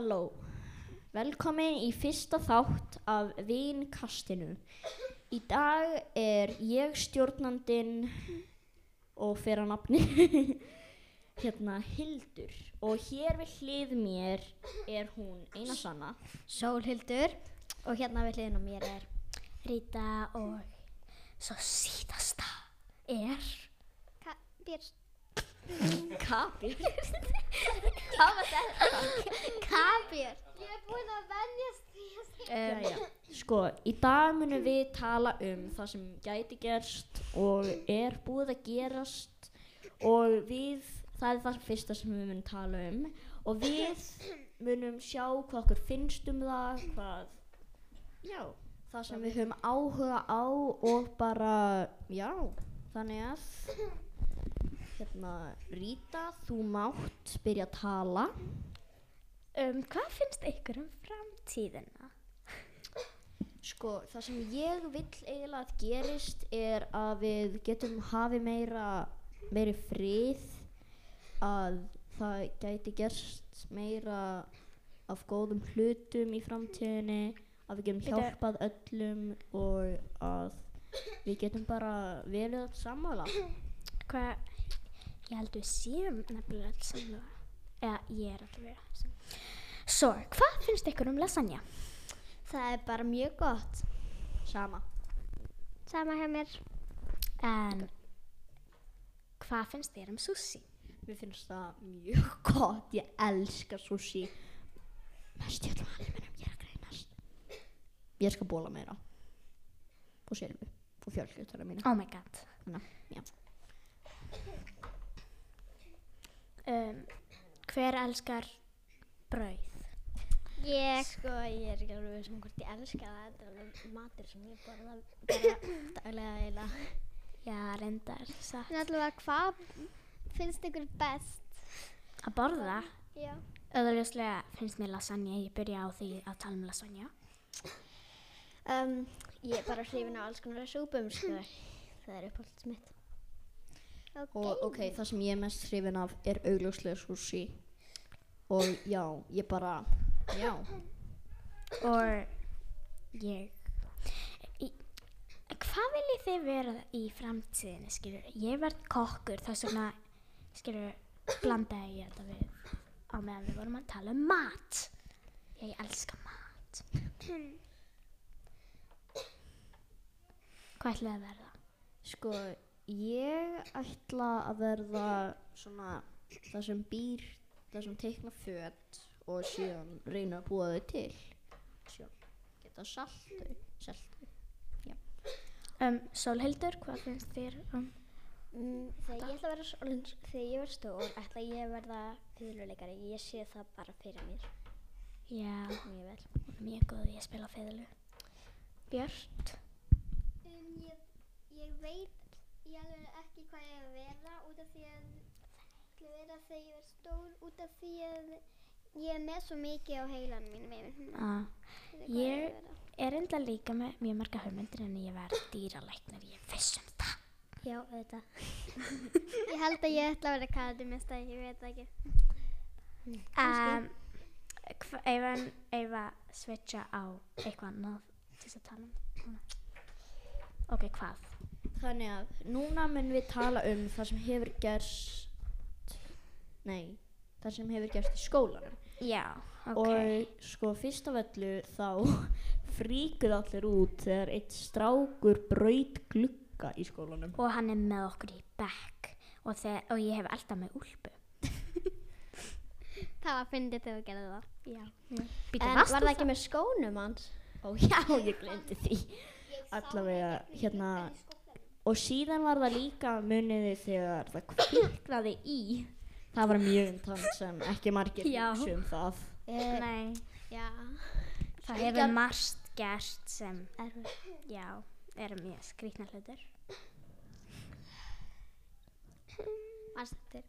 halló. Velkomin í fyrsta þátt af Vinkastinu. Í dag er ég stjórnandinn og fyrir að nafni hérna Hildur og hér við hlið mér er hún eina sanna. Sólhildur og hérna við hliðin á mér er Rita og svo síðasta er Kapir Kapir. Hvað var þetta? Kapir Ég er búin að vennjast því að Jæja, sko, í dag munum við tala um það sem gæti gerst og er búið að gerast og við, það er það fyrsta sem við munum tala um og við munum sjá hvað okkur finnst um það, hvað, já, það sem við höfum áhuga á og bara, já, þannig að, hérna, Rita, þú mátt byrja að tala. um, Hvað finnst ykkur um framtíðina? Sko, það sem ég vill eiginlega að gerist er að við getum hafið meira, meiri frið, að það gæti gerst meira af góðum hlutum í framtíðinni, að við getum hjálpað öllum og að við getum bara verið að sammála. Hvað, ég held við séum nefnilega alls samlega eða ég er alltaf verið samlega Svo, hvað finnst ykkur um lasagna? Það er bara mjög gott. Sama. Sama hjá mér. En hvað finnst þér um sushi? Mér finnst það mjög gott, ég elska sushi. Mest ég ætlum alveg mennum ég að greinast. Ég skal bóla meira. Og sjálfu. Og fjölskyltara mína. Oh my god Þannig, já. Um, Hver elskar brauð? Ég, sko, ég er ekki alveg veist um hvort ég elska það. Þetta er alveg matur sem ég borða bara daglega eiginlega. Já, reyndar satt. En allavega, hvað finnst ykkur best? Að borða? Já. Öðrulega finnst mér lasagna Ég byrja á því að tala um lasagna Um, ég er bara hrifin á alls konar súpum, sko. Það er uppáhalds mitt. Ok. Og ok, það sem ég er mest hrifin af er augljóslega sushi. Og já, ég bara, já. Og ég Hvað viljið þið vera í framtíðinni, skilur? Ég verð kokkur, þess vegna, skilur, blandaði ég þetta við á meðan við vorum að tala um mat. Ég elska mat. Hvað ætlaði að verða? Sko, ég ætla að verða svona það sem býr, það sem teikna föt og síðan reyna að búa þau til. Síðan geta salt þau, selt þau. Um, Sólhildur, hvað finnst þér um? Mm, þegar ég ætla að vera svolítið, þegar ég verð stór, ætla ég að verða fyrluleikari. Ég sé það bara fyrir mér. Já, Mjög vel. mjög góð að spila fiðlu. Björt? Um, ég, ég veit ég alveg ekki hvað ég er að vera út af því að ég að vera þegar ég er stór út af því að ég er með svo mikið á heilanum mínum yfir. Ah. Ég hvað Ég- er enda líka með mjög marga hugmyndir en ég verð dýralæknar, ég er viss um það. Já, auðvitað. Ég held að ég ætla að vera kardimista, ég veit ekki. Um, ef að switcha á eitthvað annað til þess að tala um. Ok, hvað? Þannig að núna mun við tala um það sem hefur gerst, nei, það sem hefur gerst í skólanum. Já, ok. Og sko fyrst af öllu þá fríkuð allir út þegar eitt strákur braut glugga í skólanum. Og hann er með okkur í bekk og, þe- og ég hef alltaf með úlpu. Það var fyndið þegar þú gerði það. Já. Býtu, En var það ekki með skónum hans? Ó já, ég glemdi því. Allavega, hérna, og síðan var það líka muniði þegar það kviknaði í. Það var mjög intant sem ekki margir hugsa um það. Eh, Nei, já. það hefur margt gerst sem, Erfið. já, eru mjög skrýtna hlutur. Manstu?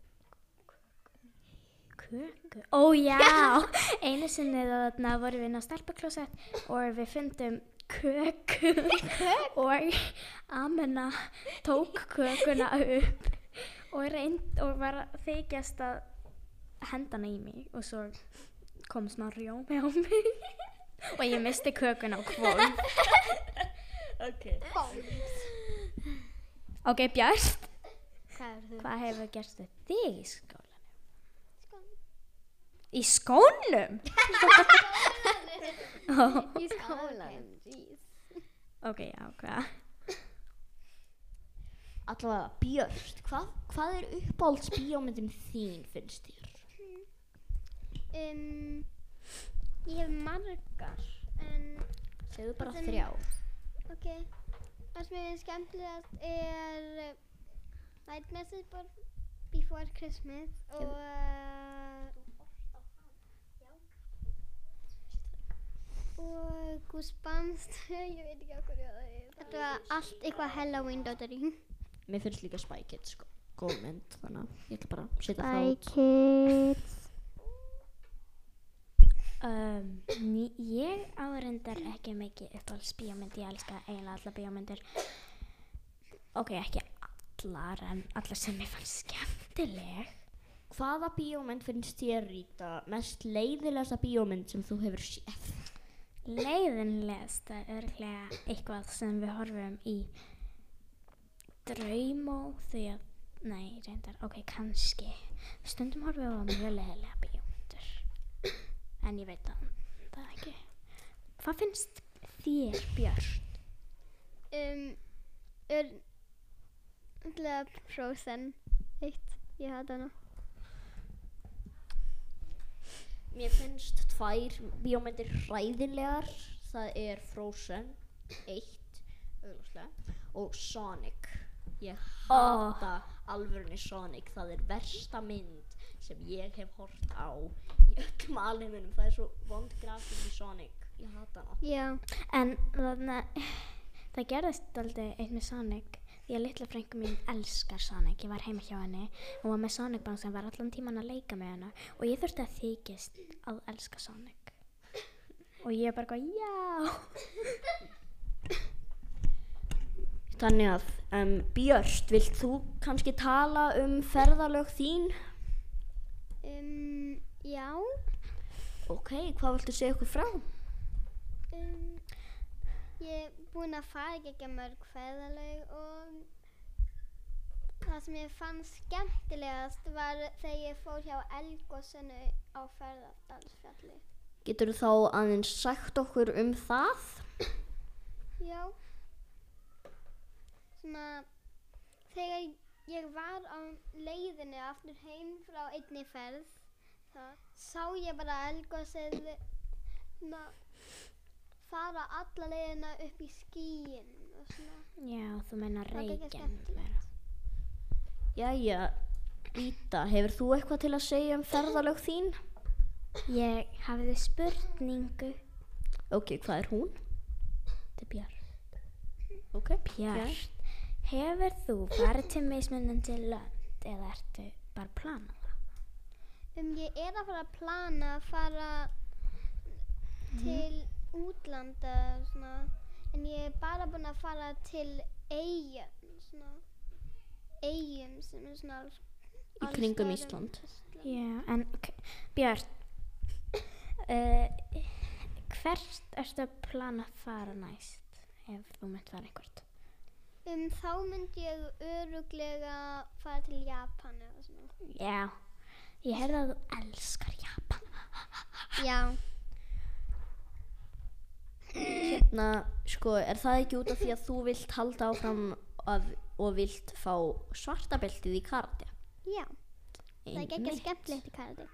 Köku? Ó já, einu sinni þarna vorum við inn á stelpaklósett og við fundum köku og Amena tók kökuna upp og, reynd, og var þykjast að henda hana í mig og svo kom smá rjómi á mig og ég misti kökun á kvöld. Ok. Ok, Bjart, Hvað hefur gerst við þig í skólanum? Skólanum. Í skónum? Í skólanum, jeez. ok, já, hvað? Allavega, Björst, hvað, hvað er uppáhalds bíómyndin þín finnst þér? Um, ég hef margar, en Segðu bara Þetta er- þrjár. ok. Það sem er skemmtilegast er uh, Nightmares Before Christmas og uh, og Goosebumps, ég veit ekki okkur er. Þetta var allt eitthvað Halloween dótari. Mér finnst líka Spy Kids sko. Góð mynd, þannig að ég ætla bara að setja það út. Kids. Um, ég áreindar ekki mikið uppáhalds bíómynd, ég elska eiginlega alla bíómyndir. Ok, ekki allar, en allar sem ég fann skemmtileg. Hvaða bíómynd finnst þér Ríta mest leiðilegasta bíómynd sem þú hefur séð? Leiðinlegast er örglega eitthvað sem við horfum í draumó því að, nei, reyndar, ok, kannski. Stundum horfum við á mjög leiðilega bíómyndur, en ég veit það, það ekki. Hvað finnst þér, Björn? Um, er alltaf Frozen eitt, ég hata hana. Mér finnst tvær bíómyndir hræðilegar. Það er Frozen 1, auðvitað, og Sonic. Ég hata alvörunni Sonic. Það er versta mynd sem ég hef hort á í öllum alheiminum. Það er svo vond grafík í Sonic. Ég hata hana. Já, En það gerðist aldrei eitt með Sonic því að litla frængu mín elskar Sonic. Ég var heima hjá henni og var með Sonic bara sem var allan tíman að leika með henni og ég þurfti að þykist að elska Sonic. Og ég bara góð, já. Þannig að, um, Björst, vilt þú kannski tala um ferðalög þín? um, já, Ok, hvað viltu segja okkur frá? um, ég er búin að fara ekki mörg ferðaleg og það sem ég fann skemmtilegast var þegar ég fór hjá Elgosinu á ferðardalsfjalli. Getur þá aðeins sagt okkur um það? Já. Svona, þegar ég var á leiðinni aftur heim frá einni ferð, þá sá ég bara elgosið na, fara alla leiðina upp í skíin og svona. já, þú ekki reygin. Jæja, Rita, hefur þú eitthvað til að segja um ferðalög þín? ég hafiði spurningu Ok, hvað er hún? til Björn Ok, Björn, hefur þú farið til mismunandi lönd eða ertu bara að plana það? Um, ég er að fara að plana að fara til útlanda svona, en ég er bara búin að fara til eigum svona, eigum sem er svona alls- Í kringum um Ísland. Ísland. Já, en ok, Björn, uh, hvert ertu að plana að fara næst ef þú mynd fara einhvert? Um, þá myndi ég öruglega fara til Japan eða svona. Já, ég heyrði að þú elskar Japan. Já. Hérna, sko, er það ekki út af því að þú vilt halda áfram að, og vilt fá svartabeltið í karate? Já, það er ekki Einmitt. skemmtilegt í karate.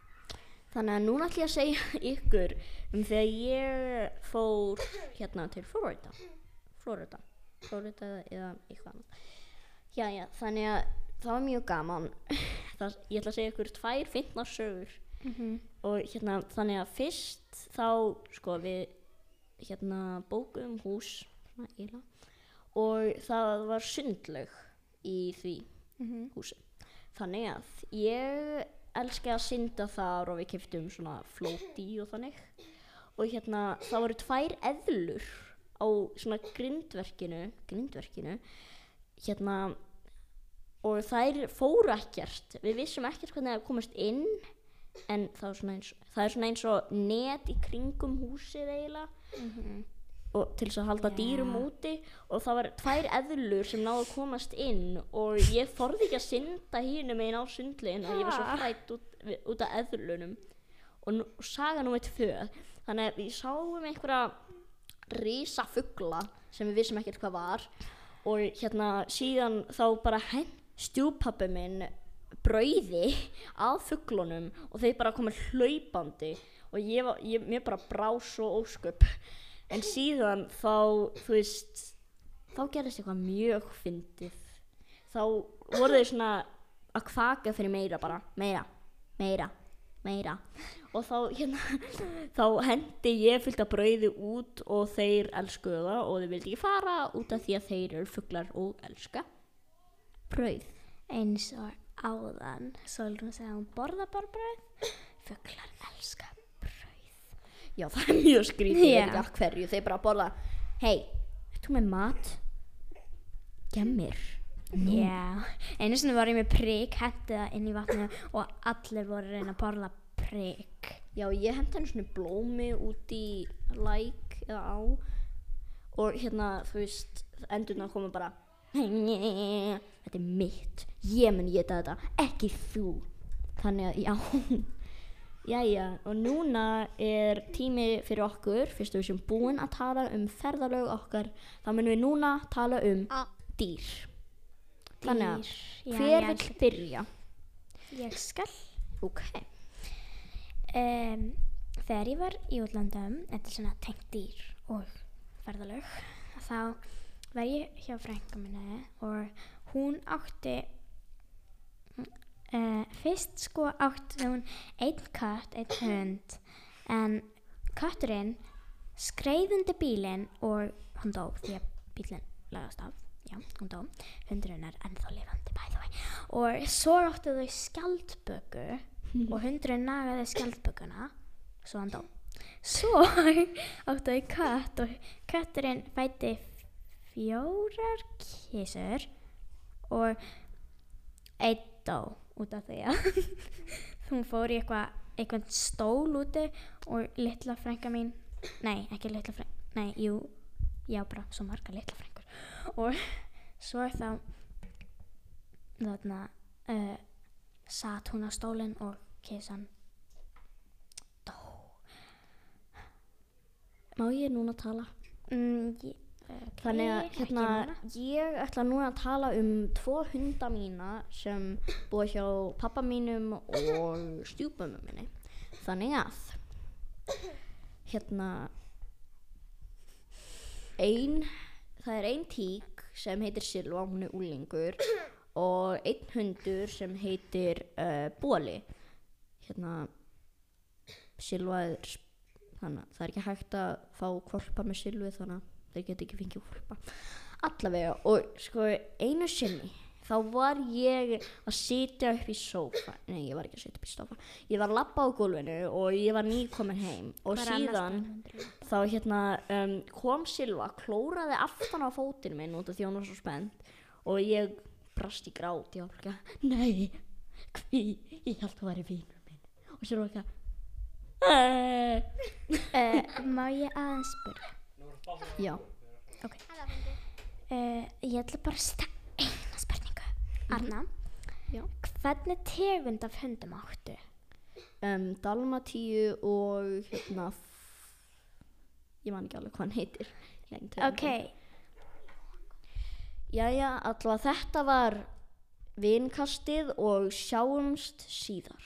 Þannig að núna ætlum ég að segja ykkur um þegar ég fór hérna til Florida. Florida. Florida eða eitthvað annað. Já, já, þannig að það var mjög gaman. Það, ég ætla að segja ykkur tvær fyndnar sögur. Og hérna, þannig að fyrst þá, sko, við hérna bókuðum hús, svona. Og það var sundlaug í því húsi. Þannig að ég elska að synda þar og við keftum svona flóti og þannig. Og hérna það voru tvær eðlur á svona grindverkinu, grindverkinu, hérna og þær fóru ekkert. Við vissum ekkert hvernig það komast inn en það er svona eins, það er svona eins og net í kringum húsið eiginlega. Og til þess að halda Já. dýrum úti. Og það var tvær eðlur sem náðu að komast inn. Og ég þorði ekki að synda hínum einn á sundlegin og ég var svo hrætt út, út af eðlunum. Og, nú, og saga nummer tvö. Þannig að við sáum einhverja risa fugla sem við vissum ekkert hvað var. Og hérna síðan þá bara henn stjúpappi minn brauði að fuglunum og þeir bara komið hlaupandi og ég, var, ég mér bara brá svo ósköp. En síðan þá þú veist þá gerðist eitthvað mjög fyndið. Þá voru þeir svona að kvaka fyrir meira bara meira, meira, meira. Og þá hérna þá hendi ég fyllt að brauði út og þeir elskuðu það og þeir vildi ekki fara út af því að þeir eru fuglar og elska brauð. Eins og áðan. Solrún segði að hún borða bara brauð. Fuglar elska brauð. Já, það er mjög skrítið, ég veit ekki að hverju, þeir bara borða, hei, ertu með mat? Gemmir. já, einu sinni var ég með prik hendi það inn í vatninu og allir voru reyna að borða prik. Já, ég hendi henni svona blómi út í læk eða á. Og hérna, þú veist, endurna koma bara, þetta er mitt, ég mun geta þetta, ekki þú. Þannig að, já, Jæja, og núna er tími fyrir okkur, fyrst við sem búin að tala um ferðalög okkar, þá munum við núna tala um Ah. dýr. Þannig að, Dýr. Já, hver ég vill byrja? ég skal Ok. um, þegar ég var í útlandum þetta er svona tengt dýr og ferðalög þá var ég hjá frænka minni og hún átti uh, fyrst sko átti hún einn kött, einn hund en kötturinn skreið undir bílinn og hann dó því að bílinn lagast af. Já, hún dó, hundurinn er ennþá lifandi way. Og svo áttu þau skjaldböku og hundurinn nagaði skjaldbökuna svo hann dó. Svo áttu þau kött og kötturinn fætti fjórar kísur og einn dó út af því að hún fór í eitthvað eitthvað stól úti og litla frænka mín nei, ekki litla frænka nei, jú, já bara svo marga litla frængur og svo þá þarna uh, satt hún á stólinn og kísan Má ég núna tala? mm, ég, okay, Þannig að hérna, ég ætla núna að tala um tvo hunda mína sem búa hjá pappa mínum og stjúpömmu minni. Þannig að, hérna, ein, það er ein tík sem heitir Silva, hún er úlingur og einn hundur sem heitir uh, Bóli. Hérna, Silva er, þannig að það er ekki hægt að fá kvolpa með Silvi þannig að þeir geta ekki fengið kvolpa. Allavega, og sko einu sinni þá var ég að sitja upp í sófa. Nei ég var ekki að sitja upp í sófa. Ég var að labba á gólfinu og ég var nýkomin heim. Og annars síðan þá hérna um, kom Silva klóraði aftan á fótinn minn út af því hún var svo spennt og ég brast í grát ég var ekki nei, hví ég held að væri vinur minn? Og Silva ekki "Eh." uh, má ég aðeins spyrja já, Uh, ég ætla bara að setja eina spurningu. Arna, Já. hvernig tegund af hundum áttu? um, Dalmatíu og hérna ég man ekki alveg hvað hann heitir. Ok, Jæja, allavega þetta var vinkastið og sjáumst síðar